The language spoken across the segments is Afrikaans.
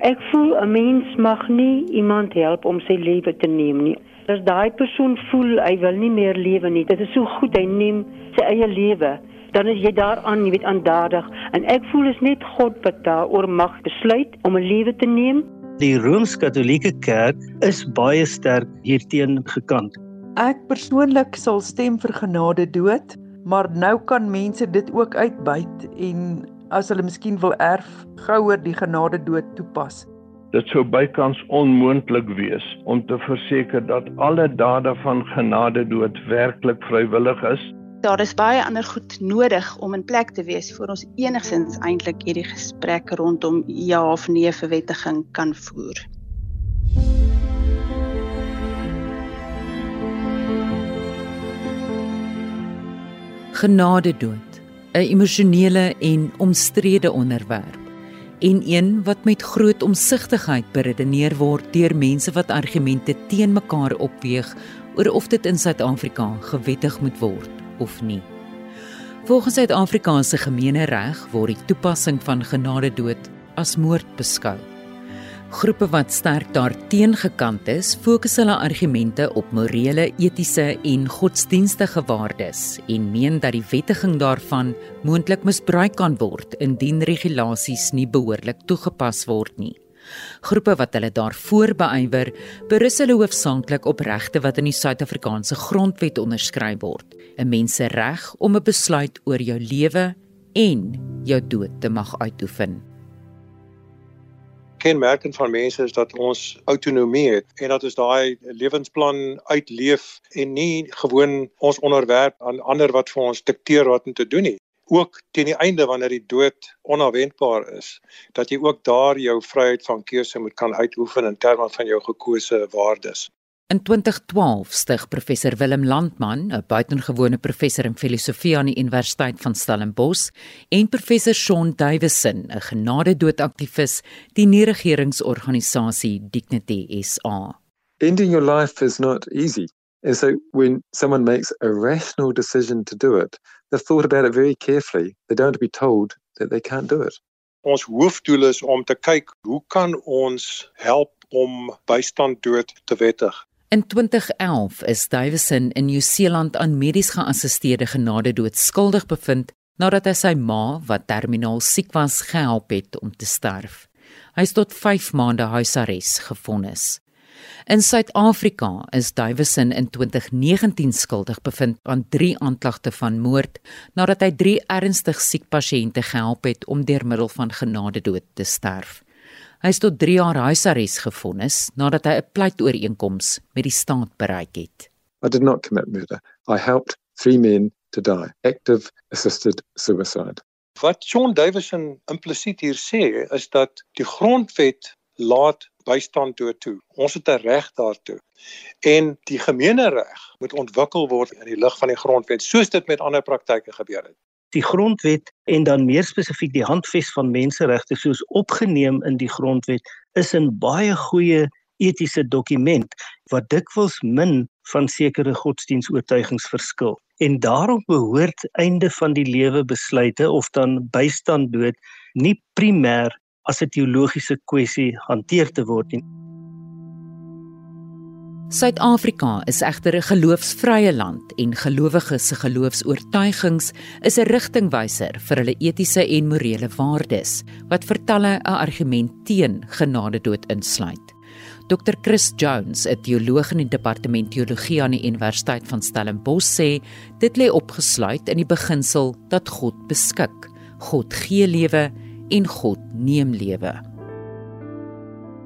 Ek voel 'n mens mag nie iemand help om sy lewe te neem nie. As daai persoon voel hy wil nie meer lewe nie, dit is so goed hy neem sy eie lewe, dan is jy daaraan, jy weet aandadig en ek voel is net God wat daaroor mag besluit om 'n lewe te neem. Die Rooms-Katolieke Kerk is baie sterk hierteen gekant. Ek persoonlik sal stem vir genade dood, maar nou kan mense dit ook uitbuit en as hulle miskien wil erf, gouer die genade dood toepas. Dit sou bykans onmoontlik wees om te verseker dat alle dade van genade dood werklik vrywillig is. Daar is baie ander goed nodig om in plek te wees voor ons enigsins eintlik hierdie gesprek rondom ja of nee vir wettiging kan voer. Genade dood 'n emosionele en omstrede onderwerp en een wat met groot omsigtigheid beredeneer word deur mense wat argumente teen mekaar opweeg oor of dit in Suid-Afrika gewettig moet word of nie. Volgens Suid-Afrikaanse gemeenereg word die toepassing van genadedood as moord beskou. Groepe wat sterk daarteen gekant is, fokus hulle argumente op morele, etiese en godsdienstige waardes en meen dat die wettiging daarvan moontlik misbruik kan word indien regulasies nie behoorlik toegepas word nie. Groepe wat hulle daarvoor beywer, berus hulle hoofsaaklik op regte wat in die Suid-Afrikaanse grondwet onderskryf word: 'n mensereg om 'n besluit oor jou lewe en jou dood te mag uitoefen kenmerkend van mense is dat ons autonomie het en dat ons daai lewensplan uitleef en nie gewoon ons onderwerp aan ander wat vir ons dikteer wat om te doen nie. Ook teen die einde wanneer die dood onverwendbaar is, dat jy ook daar jou vryheid van keuse moet kan uitoefen in terme van jou gekose waardes. In 2012 stig professor Willem Landman, 'n buitengewone professor in filosofie aan die Universiteit van Stellenbosch, en professor Shaun Davison, 'n genadedoodaktivis, die nie-regeringsorganisasie Dignity SA. Ending your life is not easy. And so when someone makes a rational decision to do it, they've thought about it very carefully. They don't be told that they can't do it. Ons hoofdoel is om te kyk hoe kan ons help om bystand dood te wettig. In 2011 is Davison in Nieu-Seeland aan medies geassisteerde genadedood skuldig bevind nadat hy sy ma wat terminaal siek was gehelp het om te sterf. Hy is tot 5 maande huisarrest gefonnis. In Suid-Afrika is Davison in 2019 skuldig bevind aan 3 aanklagte van moord nadat hy 3 ernstig siek pasiënte gehelp het om deur middel van genadedood te sterf. Hy is tot 3 jaar huisarrest gefonnis nadat hy 'n pleitooreenkoms met die staat bereik het. I did not commit murder. I helped three men to die. Active assisted suicide. Wat John Davison implisiet hier sê is dat die grondwet laat bystand toe toe. Ons het 'n reg daartoe. En die gemeenereg moet ontwikkel word in die lig van die grondwet soos dit met ander praktyke gebeur het die grondwet en dan meer spesifiek die handves van menseregte soos opgeneem in die grondwet is 'n baie goeie etiese dokument wat dikwels min van sekere godsdienstoortuigings verskil. En daarom behoort einde van die lewe besluite of dan bystand dood nie primêr as 'n teologiese kwessie hanteer te word nie. Suid-Afrika is egter 'n geloofsvrye land en gelowiges se geloofs-oortuigings is 'n rigtingwyser vir hulle etiese en morele waardes wat vir talle 'n argument teen genadedood insluit. Dr Chris Jones, 'n teoloog in die departement teologie aan die Universiteit van Stellenbosch sê, dit lê opgesluit in die beginsel dat God beskik. God gee lewe en God neem lewe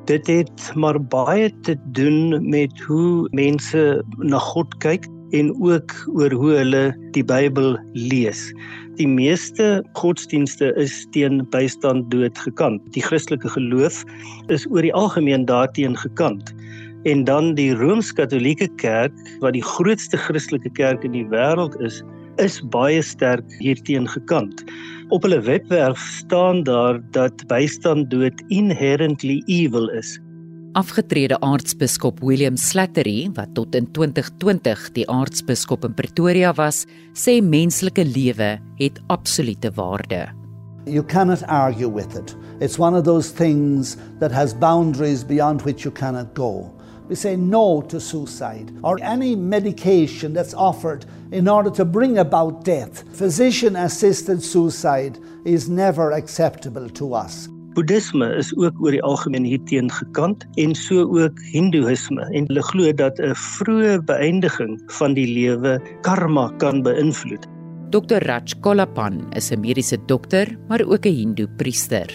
dit het maar baie te doen met hoe mense na God kyk en ook oor hoe hulle die Bybel lees. Die meeste godsdienste is teen bystand dood gekant. Die Christelike geloof is oor die algemeen daarteen gekant. En dan die Rooms-Katolieke Kerk wat die grootste Christelike kerk in die wêreld is, is baie sterk hierteen gekant. Op hulle webwerf staan daar dat bystand dood inherently evil is. Afgetrede aartsbiskop William Slattery, wat tot in 2020 die aartsbiskop in Pretoria was, sê menslike lewe het absolute waarde. You cannot argue with it. It's one of those things that has boundaries beyond which you cannot go. We say no to suicide or any medication that's offered in order to bring about death. Physician assisted suicide is never acceptable to us. Boeddhisme is ook oor die algemeen hierteen gekant en so ook Hindoeïsme en hulle glo dat 'n vroeë beëindiging van die lewe karma kan beïnvloed. Dr Raj Kolapan is 'n mediese dokter, maar ook 'n Hindoe priester.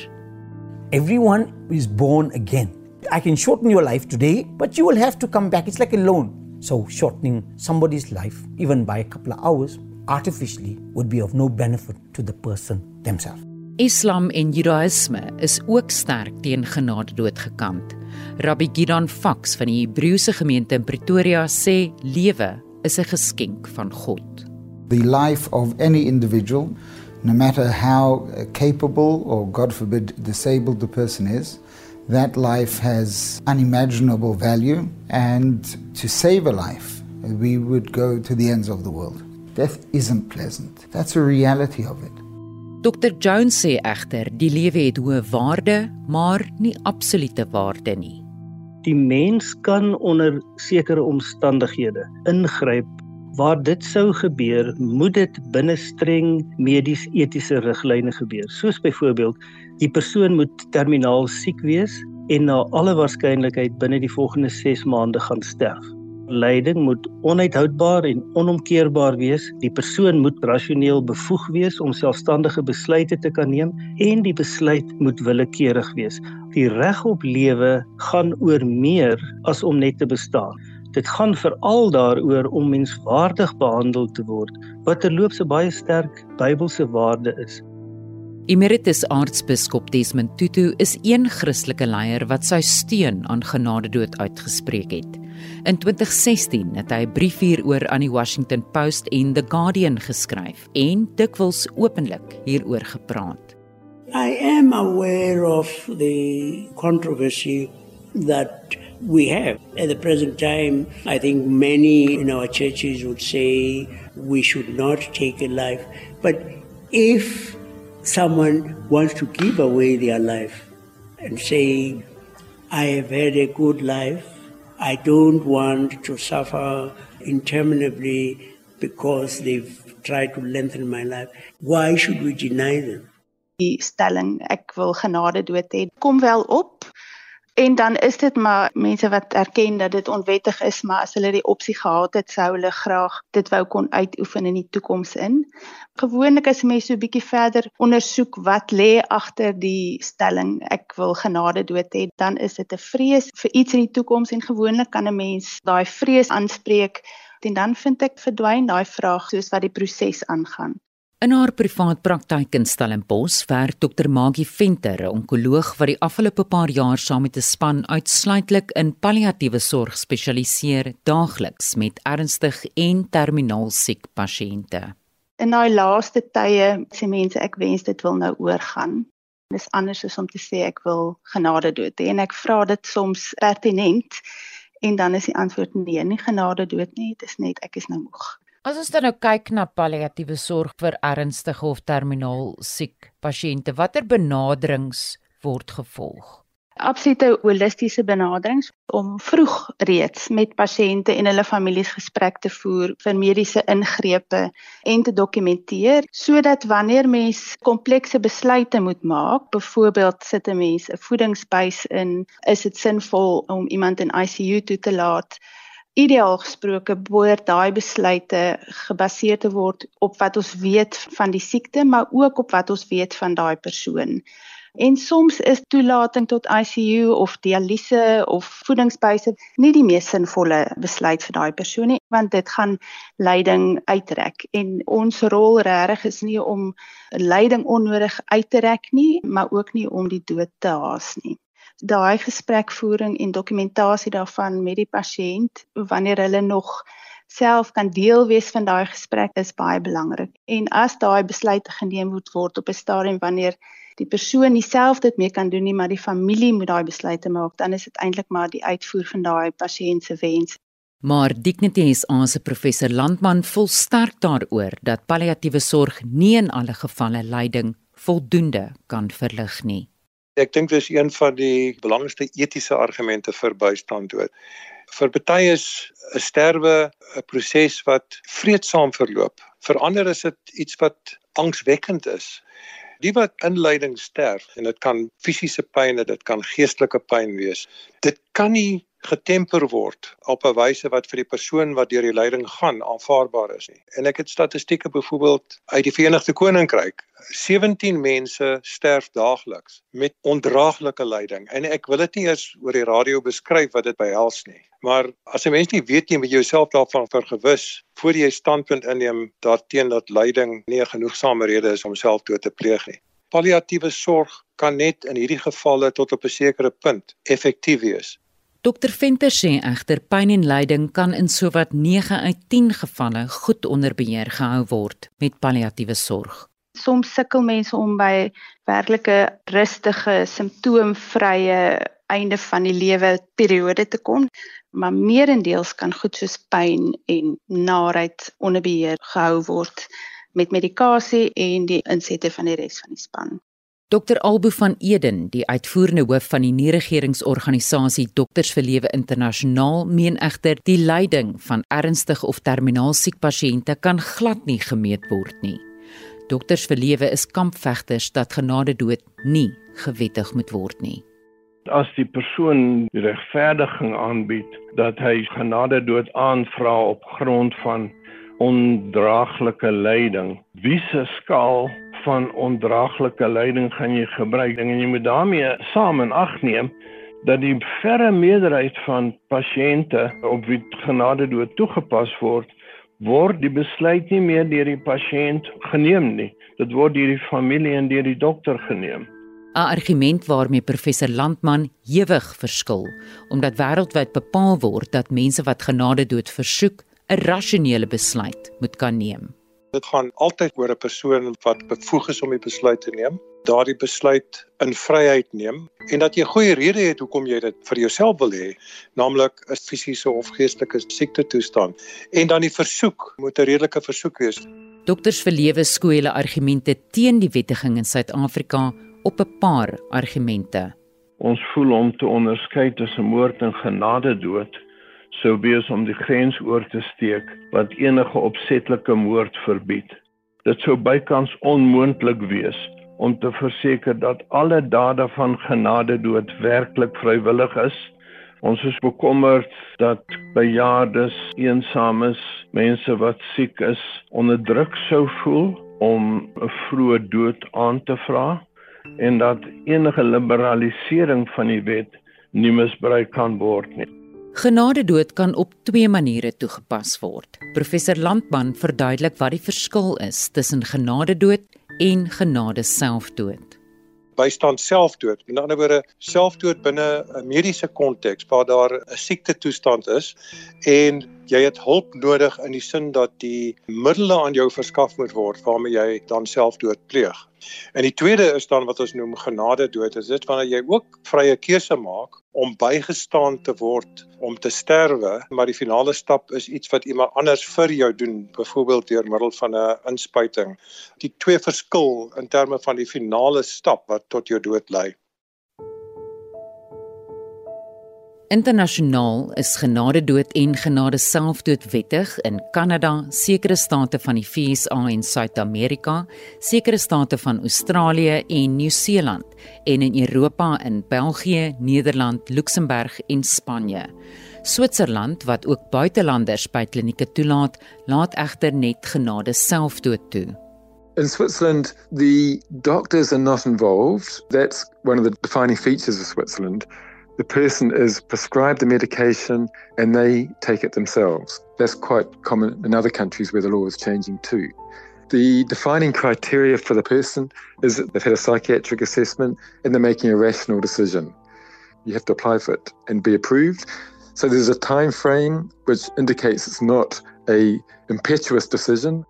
Everyone is born again. I can shorten your life today, but you will have to come back. It's like a loan. So shortening somebody's life even by a couple of hours artificially would be of no benefit to the person themselves. Islam en Judaïsme is ook sterk teen genadedood gekant. Rabbi Gideon Fox van die Hebreëse gemeente in Pretoria sê lewe is 'n geskenk van God. the life of any individual, no matter how capable or, God forbid, disabled the person is, that life has unimaginable value. And to save a life, we would go to the ends of the world. Death isn't pleasant. That's a reality of it. Dr Jones sê egter die lewe het hoë waarde, maar nie absolute waarde nie. Die mens kan onder sekere omstandighede ingryp waar dit sou gebeur, moet dit binne streng medies-etiese riglyne gebeur. Soos byvoorbeeld, die persoon moet terminaal siek wees en na alle waarskynlikheid binne die volgende 6 maande gaan sterf. Lyding moet onuithoudbaar en onomkeerbaar wees. Die persoon moet rasioneel bevoeg wees om selfstandige besluite te kan neem en die besluit moet willekeurig wees. Die reg op lewe gaan oor meer as om net te bestaan. Dit gaan veral daaroor om menswaardig behandel te word, wat terloops 'n baie sterk Bybelse waarde is. Emeritus aartsbiskop Desmond Tutu is een Christelike leier wat sy steun aan genadedood uitgespreek het. In 2016 het hy 'n brief hieroor aan die Washington Post en The Guardian geskryf en dikwels openlik hieroor gepraat. I am aware of the controversy that we have. At the present time, I think many in our churches would say we should not take a life. But if someone wants to give away their life and say, I have had a good life, I don't want to suffer interminably because they've tried to lengthen my life, why should we deny them? Die stelling ek wil genade dood hê. Kom wel op En dan is dit maar mense wat erken dat dit onwettig is, maar as hulle die opsie gehad het, sou hulle graag dit wou kon uitoefen in die toekoms in. Gewoonlik as mense so 'n bietjie verder ondersoek wat lê agter die stelling ek wil genade dood hê, dan is dit 'n vrees vir iets in die toekoms en gewoonlik kan 'n mens daai vrees aanspreek en dan vind ek verdwyn daai vraag soos wat die proses aangaan. In haar privaat praktyk in Stellenbosch werk Dr. Magie Venter, 'n onkoloog wat die afgelope paar jaar saam met 'n span uitsluitlik in palliatiewe sorg spesialiseer, daagliks met ernstig en terminaal siek pasiënte. In daai laaste tye sê mense ek wens dit wil nou oorgaan. Dis anders as om te sê ek wil genade dood hê en ek vra dit soms pertinent en dan is die antwoord nee, nie genade dood nie, dit is net ek is nou moeg. As ons dan nou kyk na palliatiewe sorg vir ernstige of terminaal siek pasiënte, watter benaderings word gevolg? Absolute holistiese benaderings om vroeg reeds met pasiënte en hulle families gesprek te voer vir mediese ingrepe en te dokumenteer sodat wanneer mens komplekse besluite moet maak, byvoorbeeld sit 'n mens 'n voedingsbuis in, is dit sinvol om iemand in ICU toe te laat? Ideaal gesproke behoort daai besluite gebaseer te word op wat ons weet van die siekte, maar ook op wat ons weet van daai persoon. En soms is toelating tot ICU of dialyse of voedingsbuise nie die mees sinvolle besluit vir daai persoon nie, want dit gaan lyding uitrek. En ons rol regtig is nie om lyding onnodig uit te rek nie, maar ook nie om die dood te haas nie daai gesprekvoering en dokumentasie daarvan met die pasiënt wanneer hulle nog self kan deel wees van daai gesprek is baie belangrik. En as daai besluite geneem moet word op 'n stadium wanneer die persoon nie self dit mee kan doen nie, maar die familie moet daai besluite maak, dan is dit eintlik maar die uitvoer van daai pasiënt se wens. Maar Dignity SA se professor Landman voel sterk daaroor dat palliatiewe sorg nie in alle gevalle lyding voldoende kan verlig nie. Ek dink dis een van die belangrikste etiese argumente vir bystand dood. Vir party is 'n sterwe 'n proses wat vreedsaam verloop. Vir ander is dit iets wat angswekkend is. Die wat inleiding sterf en dit kan fisiese pyn, dit kan geestelike pyn wees. Dit kan nie getemper word op 'n wyse wat vir die persoon wat deur die lyding gaan aanvaarbaar is nie. En ek het statistieke byvoorbeeld uit die Verenigde Koninkryk. 17 mense sterf daagliks met ondraaglike lyding. En ek wil dit nie eers oor die radio beskryf wat dit behels nie. Maar as 'n mens nie weet nie met jouself daarvan vergewis voor jy standpunt inneem daarteenoor dat lyding nie 'n genoegsame rede is om selfdood te pleeg nie. Palliatiewe sorg kan net in hierdie gevalle tot op 'n sekere punt effektief wees. Dokter Venter sê egter pyn en lyding kan in sowat 9 uit 10 gevalle goed onder beheer gehou word met palliatiewe sorg. Soms sukkel mense om by werklike rustige, simptoomvrye einde van die lewe periode te kom, maar meerendeels kan goed soos pyn en naarheid onder beheer gehou word met medikasie en die insette van die res van die span. Dr Albo van Eden, die uitvoerende hoof van die nie-regeringsorganisasie Dokters vir Lewe Internasionaal, meen egter die lyding van ernstig of terminaal siek pasiënte kan glad nie gemeet word nie. Dokters vir Lewe is kampvegters dat genadedood nie gewettig moet word nie. As die persoon die regverdiging aanbied dat hy genadedood aanvra op grond van ondraaglike lyding, wie se skaal van ondraaglike lyding gaan jy gebruik? En jy moet daarmee saam in ag neem dat die verre meerderheid van pasiënte op wie genade dood toegepas word word die besluit nie meer deur die pasiënt geneem nie. Dit word deur die familie en deur die dokter geneem. 'n argument waarmee professor Landman ewig verskil omdat wêreldwyd bepaal word dat mense wat genade dood versoek 'n rasionele besluit moet kan neem Dit gaan altyd oor 'n persoon wat bevoeg is om die besluit te neem, daardie besluit in vryheid neem en dat jy goeie rede het hoekom jy dit vir jouself wil hê, naamlik 'n fisiese of geestelike siekte toestand. En dan die versoek moet 'n redelike versoek wees. Dokters vir lewe skoele argumente teen die wettiging in Suid-Afrika op 'n paar argumente. Ons voel om te onderskei tussen moord en genadedood sou wees om die grens oor te steek wat enige opsetlike moord verbied. Dit sou bykans onmoontlik wees om te verseker dat alle dade van genade dood werklik vrywillig is. Ons is bekommerd dat bejaardes, eensames, mense wat siek is, onder druk sou voel om 'n vroeë dood aan te vra en dat enige liberalisering van die wet nie misbruik kan word nie. Genadedood kan op twee maniere toegepas word. Professor Landman verduidelik wat die verskil is tussen genadedood en genade selfdood. Bystand selfdood, in ander woorde, selfdood binne 'n mediese konteks waar daar 'n siekte toestand is en jy het hulp nodig in die sin dat die middele aan jou verskaf moet word waarmee jy dan selfdood pleeg. En die tweede is dan wat ons noem genade dood. Dit is wanneer jy ook vrye keuse maak om bygestaan te word om te sterwe, maar die finale stap is iets wat iemand anders vir jou doen, byvoorbeeld deur middel van 'n inspuiting. Die twee verskil in terme van die finale stap wat tot jou dood lei. Internasionaal is genadedood en genade selfdood wettig in Kanada, sekere state van die VSA en Suid-Amerika, sekere state van Australië en Nieu-Seeland en in Europa in België, Nederland, Luxemburg en Spanje. Switserland wat ook buitelanders by klinieke toelaat, laat egter net genade selfdood toe. In Switzerland, the doctors are not involved. That's one of the defining features of Switzerland. The person is prescribed the medication and they take it themselves. That's quite common in other countries where the law is changing too. The defining criteria for the person is that they've had a psychiatric assessment and they're making a rational decision. You have to apply for it and be approved. So there's a time frame which indicates it's not a impetuous decision.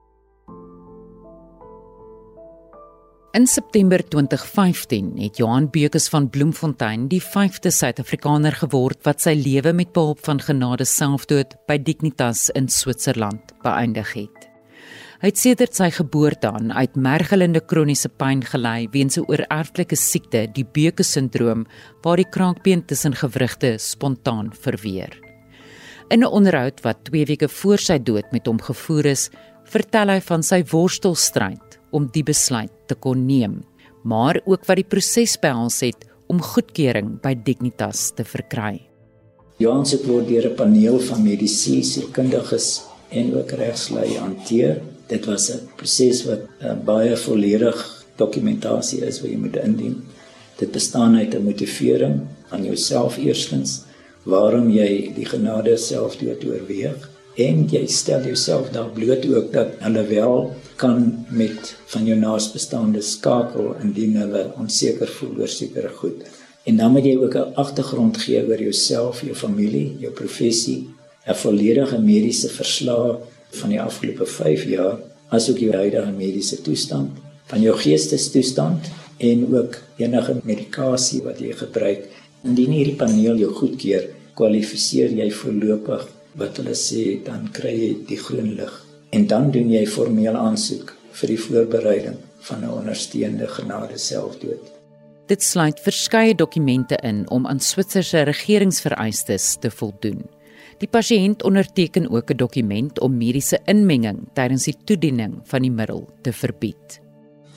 In September 2015 het Johan Beukes van Bloemfontein die 5de Suid-Afrikaner geword wat sy lewe met behulp van genade selfdood by Dignitas in Switserland beëindig het. Hy het sedert sy geboorte aan uit mergelende kroniese pyn gely weens 'n oorerflike siekte, die Beuke sindroom, waar die kraakbeen tussen gewrigte spontaan verweer. In 'n onderhoud wat 2 weke voor sy dood met hom gevoer is, vertel hy van sy worstelstryd om die besluit te kon neem, maar ook wat die proses behels het om goedkeuring by Dignitas te verkry. Johannes het word deur 'n paneel van mediese kundiges en ook regslei hanteer dit was 'n proses wat uh, baie volledig dokumentasie is wat jy moet indien. Dit bestaan uit 'n motivering aan jouself eerstens waarom jy die genade self dood oorweeg en jy stel jouself daar bloot ook dat hulle wel kan met van jou naasbestaande skakel indien hulle onseker voel oor sekere goed. En dan moet jy ook 'n agtergrond gee oor jouself, jou familie, jou professie, 'n volledige mediese verslag van die afgelope 5 jaar asook jou huidige mediese toestand, van jou geestesstoestand en ook enige medikasie wat jy gebruik. Indien hierdie paneel jou goedkeur, kwalifiseer jy voorlopig wat hulle sê dan kry jy die groen lig en dan doen jy formeel aansoek vir die voorbereiding van 'n ondersteunende genade selfdood. Dit sluit verskeie dokumente in om aan Switserse regeringsvereistes te voldoen. Die pasiënt onderteken ook 'n dokument om mediese inmenging tydens die toediening van die middel te verbied.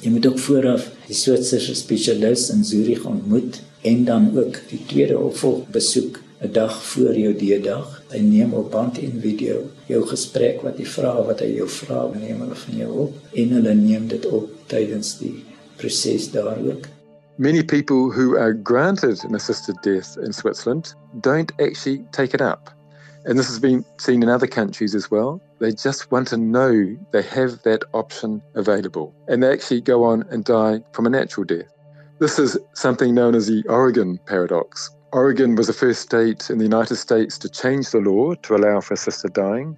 Jy moet ook vooraf die Switserse spesialis in Zurich ontmoet en dan ook die tweede opvolgbesoek 'n dag voor jou D-dag. Hy neem op band en video jou gesprek wat jy vra wat hy jou vra, neem hulle van jou op en hulle neem dit op tydens die proses daar ook. Many people who are granted an assisted death in Switzerland don't actually take it up. And this has been seen in other countries as well. They just want to know they have that option available. And they actually go on and die from a natural death. This is something known as the Oregon paradox. Oregon was the first state in the United States to change the law to allow for assisted dying.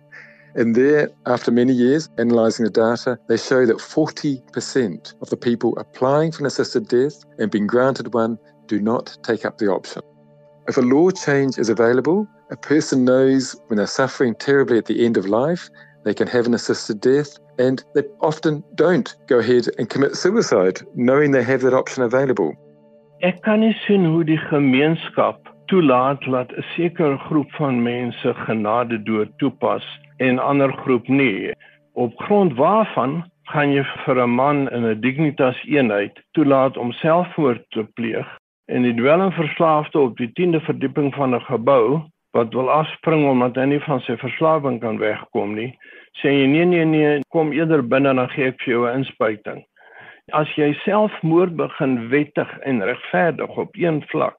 And there, after many years analysing the data, they show that 40% of the people applying for an assisted death and being granted one do not take up the option. If a law change is available, a person knows when they're suffering terribly at the end of life, they can have an assisted death, and they often don't go ahead and commit suicide, knowing they have that option available. Ek kan nie sien hoe die gemeenskap toelaat dat 'n sekere groep van mense genade dood toepas en ander groep nie. Op grond waarvan gaan jy vir 'n man in 'n dignitas eenheid toelaat om selfmoord te pleeg en die dwelmverslaafde op die 10de verdieping van 'n gebou wat wil afspring omdat hy nie van sy verslawing kan wegkom nie, sê jy nee nee nee, kom eerder binne dan gee ek vir jou 'n inspuiting. As jy selfmoord begin wettig en regverdig op een vlak,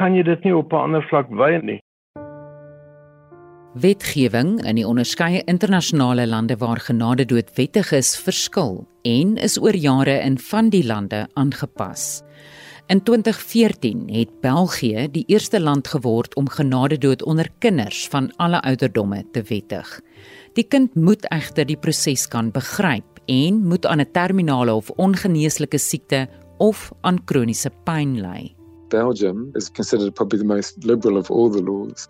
kan jy dit nie op 'n ander vlak wy nie. Wetgewing in die onderskeie internasionale lande waar genade dood wettig is, verskil en is oor jare in van die lande aangepas. In 2014 het België die eerste land geword om genadedood onder kinders van alle ouderdomme te wettig. Die kind moet egter die proses kan begryp en moet aan 'n terminale of ongeneeslike siekte of aan kroniese pyn ly. Belgium is considered probably the most liberal of all the laws,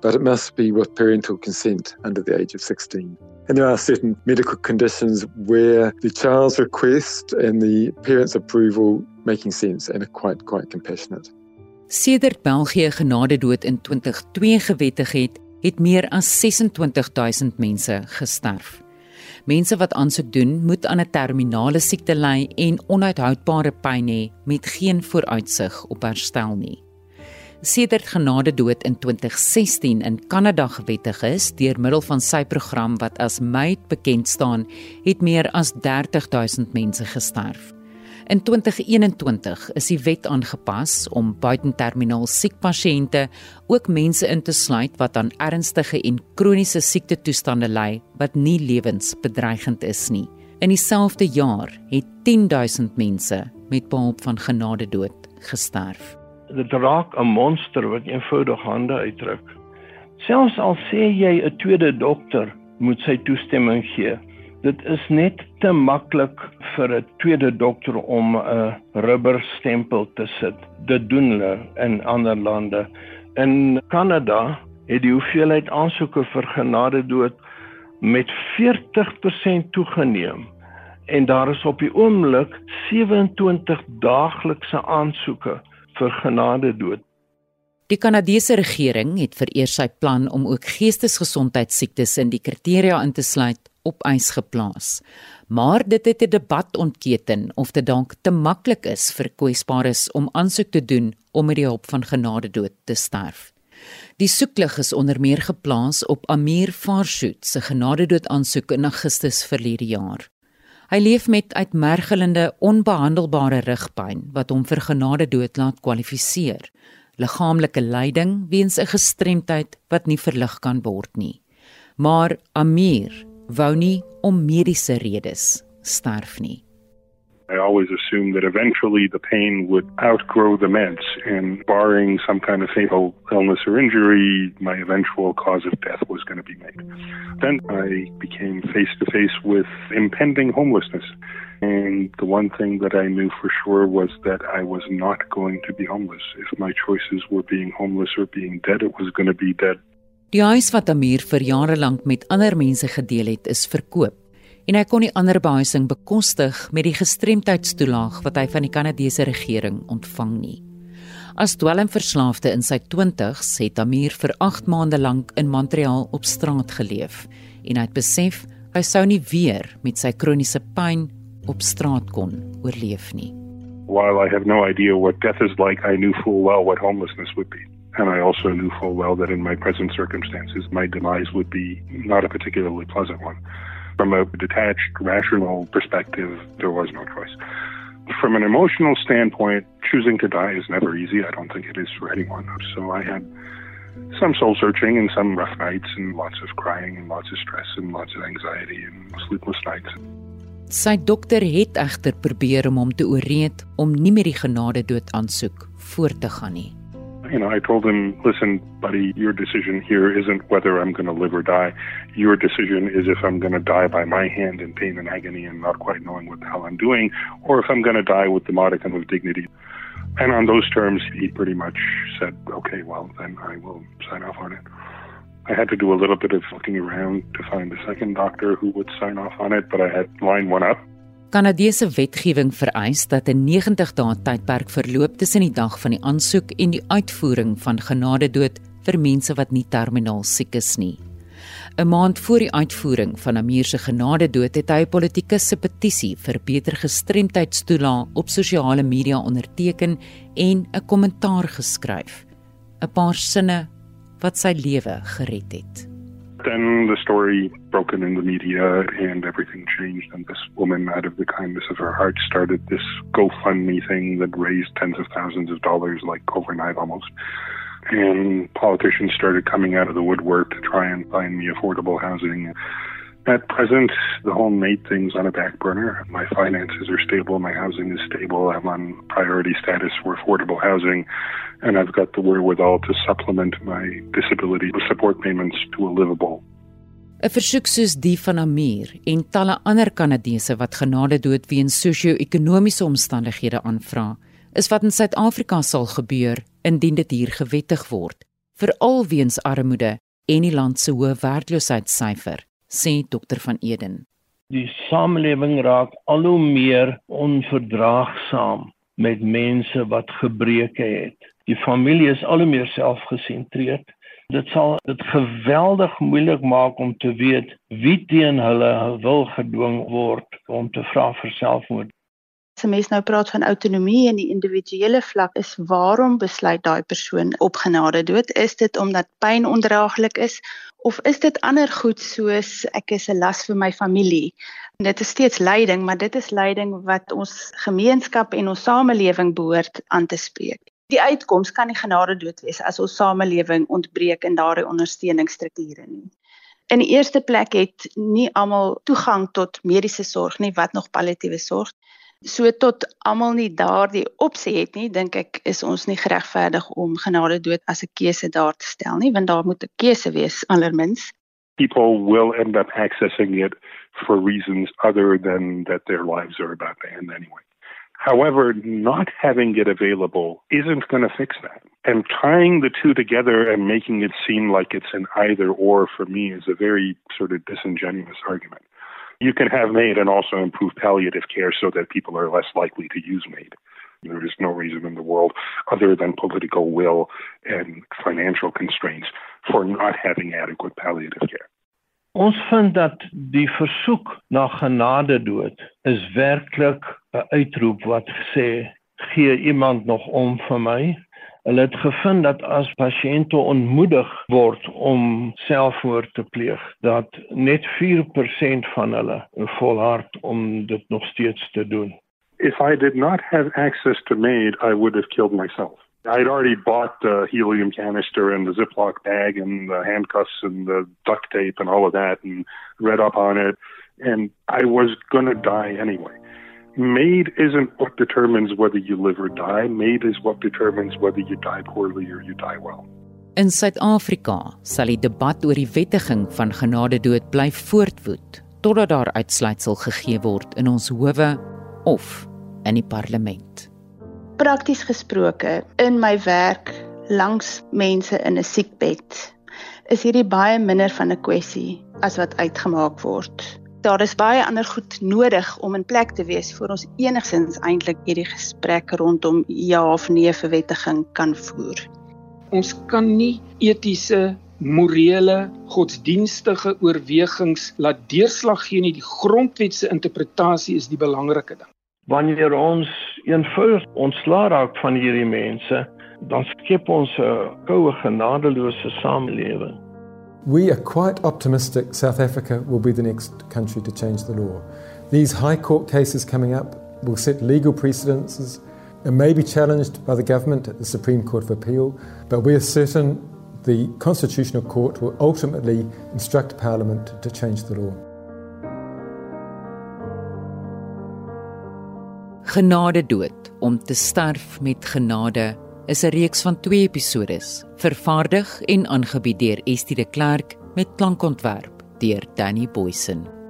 but it must be with parental consent under the age of 16. And there are certain medical conditions where the child's request and the parent's approval making sense and are quite quite compassionate. Sedert België genade dood in 2002 gewettig het, het meer as 26000 mense gesterf. Mense wat aansoek doen, moet aan 'n terminale siekte ly en onuithoudbare pyn hê met geen vooruitsig op herstel nie. Sedert genade dood in 2016 in Kanada gewettig is deur middel van sy program wat as MAID bekend staan, het meer as 30000 mense gesterf. In 2021 is die wet aangepas om buitenterminaal siek pasiënte, ook mense in te sluit wat aan ernstige en kroniese siektetoestande ly wat nie lewensbedreigend is nie. In dieselfde jaar het 10000 mense met behulp van genade dood gesterf. Dit raak 'n monster wat eenvoudig hande uitdruk. Selfs al sê jy 'n tweede dokter moet sy toestemming gee, dit is net te maklik vir 'n tweede dokter om 'n rubberstempel te sit. Dit doen hulle in ander lande. In Kanada het die hoeveelheid aansoeke vir genade dood met 40% toegeneem en daar is op die oomblik 27 daaglikse aansoeke vir genade dood. Die Kanadese regering het vereers sy plan om ook geestesgesondheidsiektes in die kriteria in te sluit op ys geplaas. Maar dit het 'n debat ontketen of dit dalk te maklik is vir kwesbares om aansoek te doen om met die hulp van genade dood te sterf. Die soeklig is onder meer geplaas op Amir Farshoot se genadedood aansoek in Augustus verlede jaar. Hy leef met uitmergelende onbehandelbare rugpyn wat hom vir genadedood laat kwalifiseer. Liggaamlike lyding weens 'n gestremdheid wat nie verlig kan word nie. Maar Amir wou nie om mediese redes sterf nie. I always assumed that eventually the pain would outgrow the meds, and barring some kind of fatal illness or injury, my eventual cause of death was going to be made. Then I became face to face with impending homelessness. And the one thing that I knew for sure was that I was not going to be homeless. If my choices were being homeless or being dead, it was going to be dead. Die huis wat Amir vir jare lank met ander mense gedeel het, is verkoop en hy kon nie ander behuising bekostig met die gestremdheidstoelaag wat hy van die Kanadese regering ontvang nie. As dwelmverslaafde in sy 20's het Amir vir 8 maande lank in Montreal op straat geleef en hy het besef hy sou nie weer met sy kroniese pyn op straat kon oorleef nie. While I have no idea what death is like, I knew full well what homelessness would be. And I also knew full well that in my present circumstances, my demise would be not a particularly pleasant one. From a detached, rational perspective, there was no choice. From an emotional standpoint, choosing to die is never easy. I don't think it is for anyone. So I had some soul searching and some rough nights and lots of crying and lots of stress and lots of anxiety and sleepless nights. Sy dokter het egter probeer om hom te ooreed om nie met die genade dood aansoek voort te gaan nie. You know, I told him, listen, buddy, your decision here isn't whether I'm going to live or die. Your decision is if I'm going to die by my hand in pain and agony and not quite knowing what the hell I'm doing, or if I'm going to die with the modicum of dignity. And on those terms, he pretty much said, okay, well, then I will sign off on it. I had to do a little bit of looking around to find a second doctor who would sign off on it, but I had lined one up Kanadese wetgewing vereis dat 'n 90 dae tydperk verloop tussen die dag van die aansoek en die uitvoering van genadedood vir mense wat nie terminaal siek is nie. 'n Maand voor die uitvoering van Amir se genadedood het hy 'n politikus se petisie vir beter gestremdheidstoelae op sosiale media onderteken en 'n kommentaar geskryf. 'n Paar sinne wat sy lewe gered het. Then the story broken in the media and everything changed. And this woman, out of the kindness of her heart, started this GoFundMe thing that raised tens of thousands of dollars, like overnight almost. And politicians started coming out of the woodwork to try and find me affordable housing. At present, the whole mate thing's on a back burner. My finances are stable, my housing is stable, I'm on priority status for affordable housing, and I've got the wherewithal to supplement my disability support payments to a livable. 'n Versoek soos die van Amir en talle ander Kanadese wat genade dood weens sosio-ekonomiese omstandighede aanvra, is wat in Suid-Afrika sal gebeur indien dit hier gewettig word, veral weens armoede en die land se hoë werkloosheidssyfer, sê Dr van Eden. Die samelewing raak al hoe meer onverdraagsaam met mense wat gebreke het. Die familie is al hoe meer selfgesentreerd. Dit sal dit geweldig moeilik maak om te weet wie teen hulle wil gedwing word om te vra vir selfmoord. 'n mens nou praat van autonomie en die individuele vlak is waarom besluit daai persoon op genade dood? Is dit omdat pyn ondraaglik is of is dit ander goed soos ek is 'n las vir my familie? Dit is steeds lyding, maar dit is lyding wat ons gemeenskap en ons samelewing behoort aan te spreek die uitkoms kan nie genade dood wees as ons samelewing ontbreek in daardie ondersteuningsstrukture nie. In die eerste plek het nie almal toegang tot mediese sorg nie wat nog palliatiewe sorg. So tot almal nie daardie opsie het nie, dink ek is ons nie geregverdig om genade dood as 'n keuse daar te stel nie, want daar moet 'n keuse wees. People will end up accessing it for reasons other than that their lives are about to end anyway. However, not having it available isn't going to fix that. And tying the two together and making it seem like it's an either or for me is a very sort of disingenuous argument. You can have MAID and also improve palliative care so that people are less likely to use MAID. There is no reason in the world other than political will and financial constraints for not having adequate palliative care. Ons vind dat die versoek na genade dood is werklik 'n uitroep wat sê gee iemand nog om vir my. Hulle het gevind dat as pasiënte ontmoedig word om selfmoord te pleeg, dat net 4% van hulle volhard om dit nog steeds te doen. If I did not have access to MAID, I would have killed myself. I'd already bought the helium canister and the Ziploc bag and the handcuffs and the duct tape and all of that and read up on it. And I was going to die anyway. MAID isn't what determines whether you live or die. MAID is what determines whether you die poorly or you die well. In Suid-Afrika sal die debat oor die wettiging van genadedood bly voortwoed totdat daar uitsluitsel gegee word in ons howe of in die parlement prakties gesproke in my werk langs mense in 'n siekbed is hierdie baie minder van 'n kwessie as wat uitgemaak word. Daar is baie ander goed nodig om in plek te wees voor ons enigsins eintlik hierdie gesprek rondom ja of nee vir wettiging kan voer. Ons kan nie etiese morele godsdienstige oorwegings laat deurslag gee nie die grondwet se interpretasie is die belangrike ding wanneer ons eenvoudig ontslaa raak van hierdie mense, dan skep ons 'n koue genadeloose samelewing. We are quite optimistic South Africa will be the next country to change the law. These high court cases coming up will set legal precedences and may be challenged by the government at the Supreme Court of Appeal, but we are certain the Constitutional Court will ultimately instruct Parliament to change the law. Genade dood om te sterf met genade is 'n reeks van 2 episodes vervaardig en aangebied deur Estie de Klerk met klankontwerp deur Danny Boysen.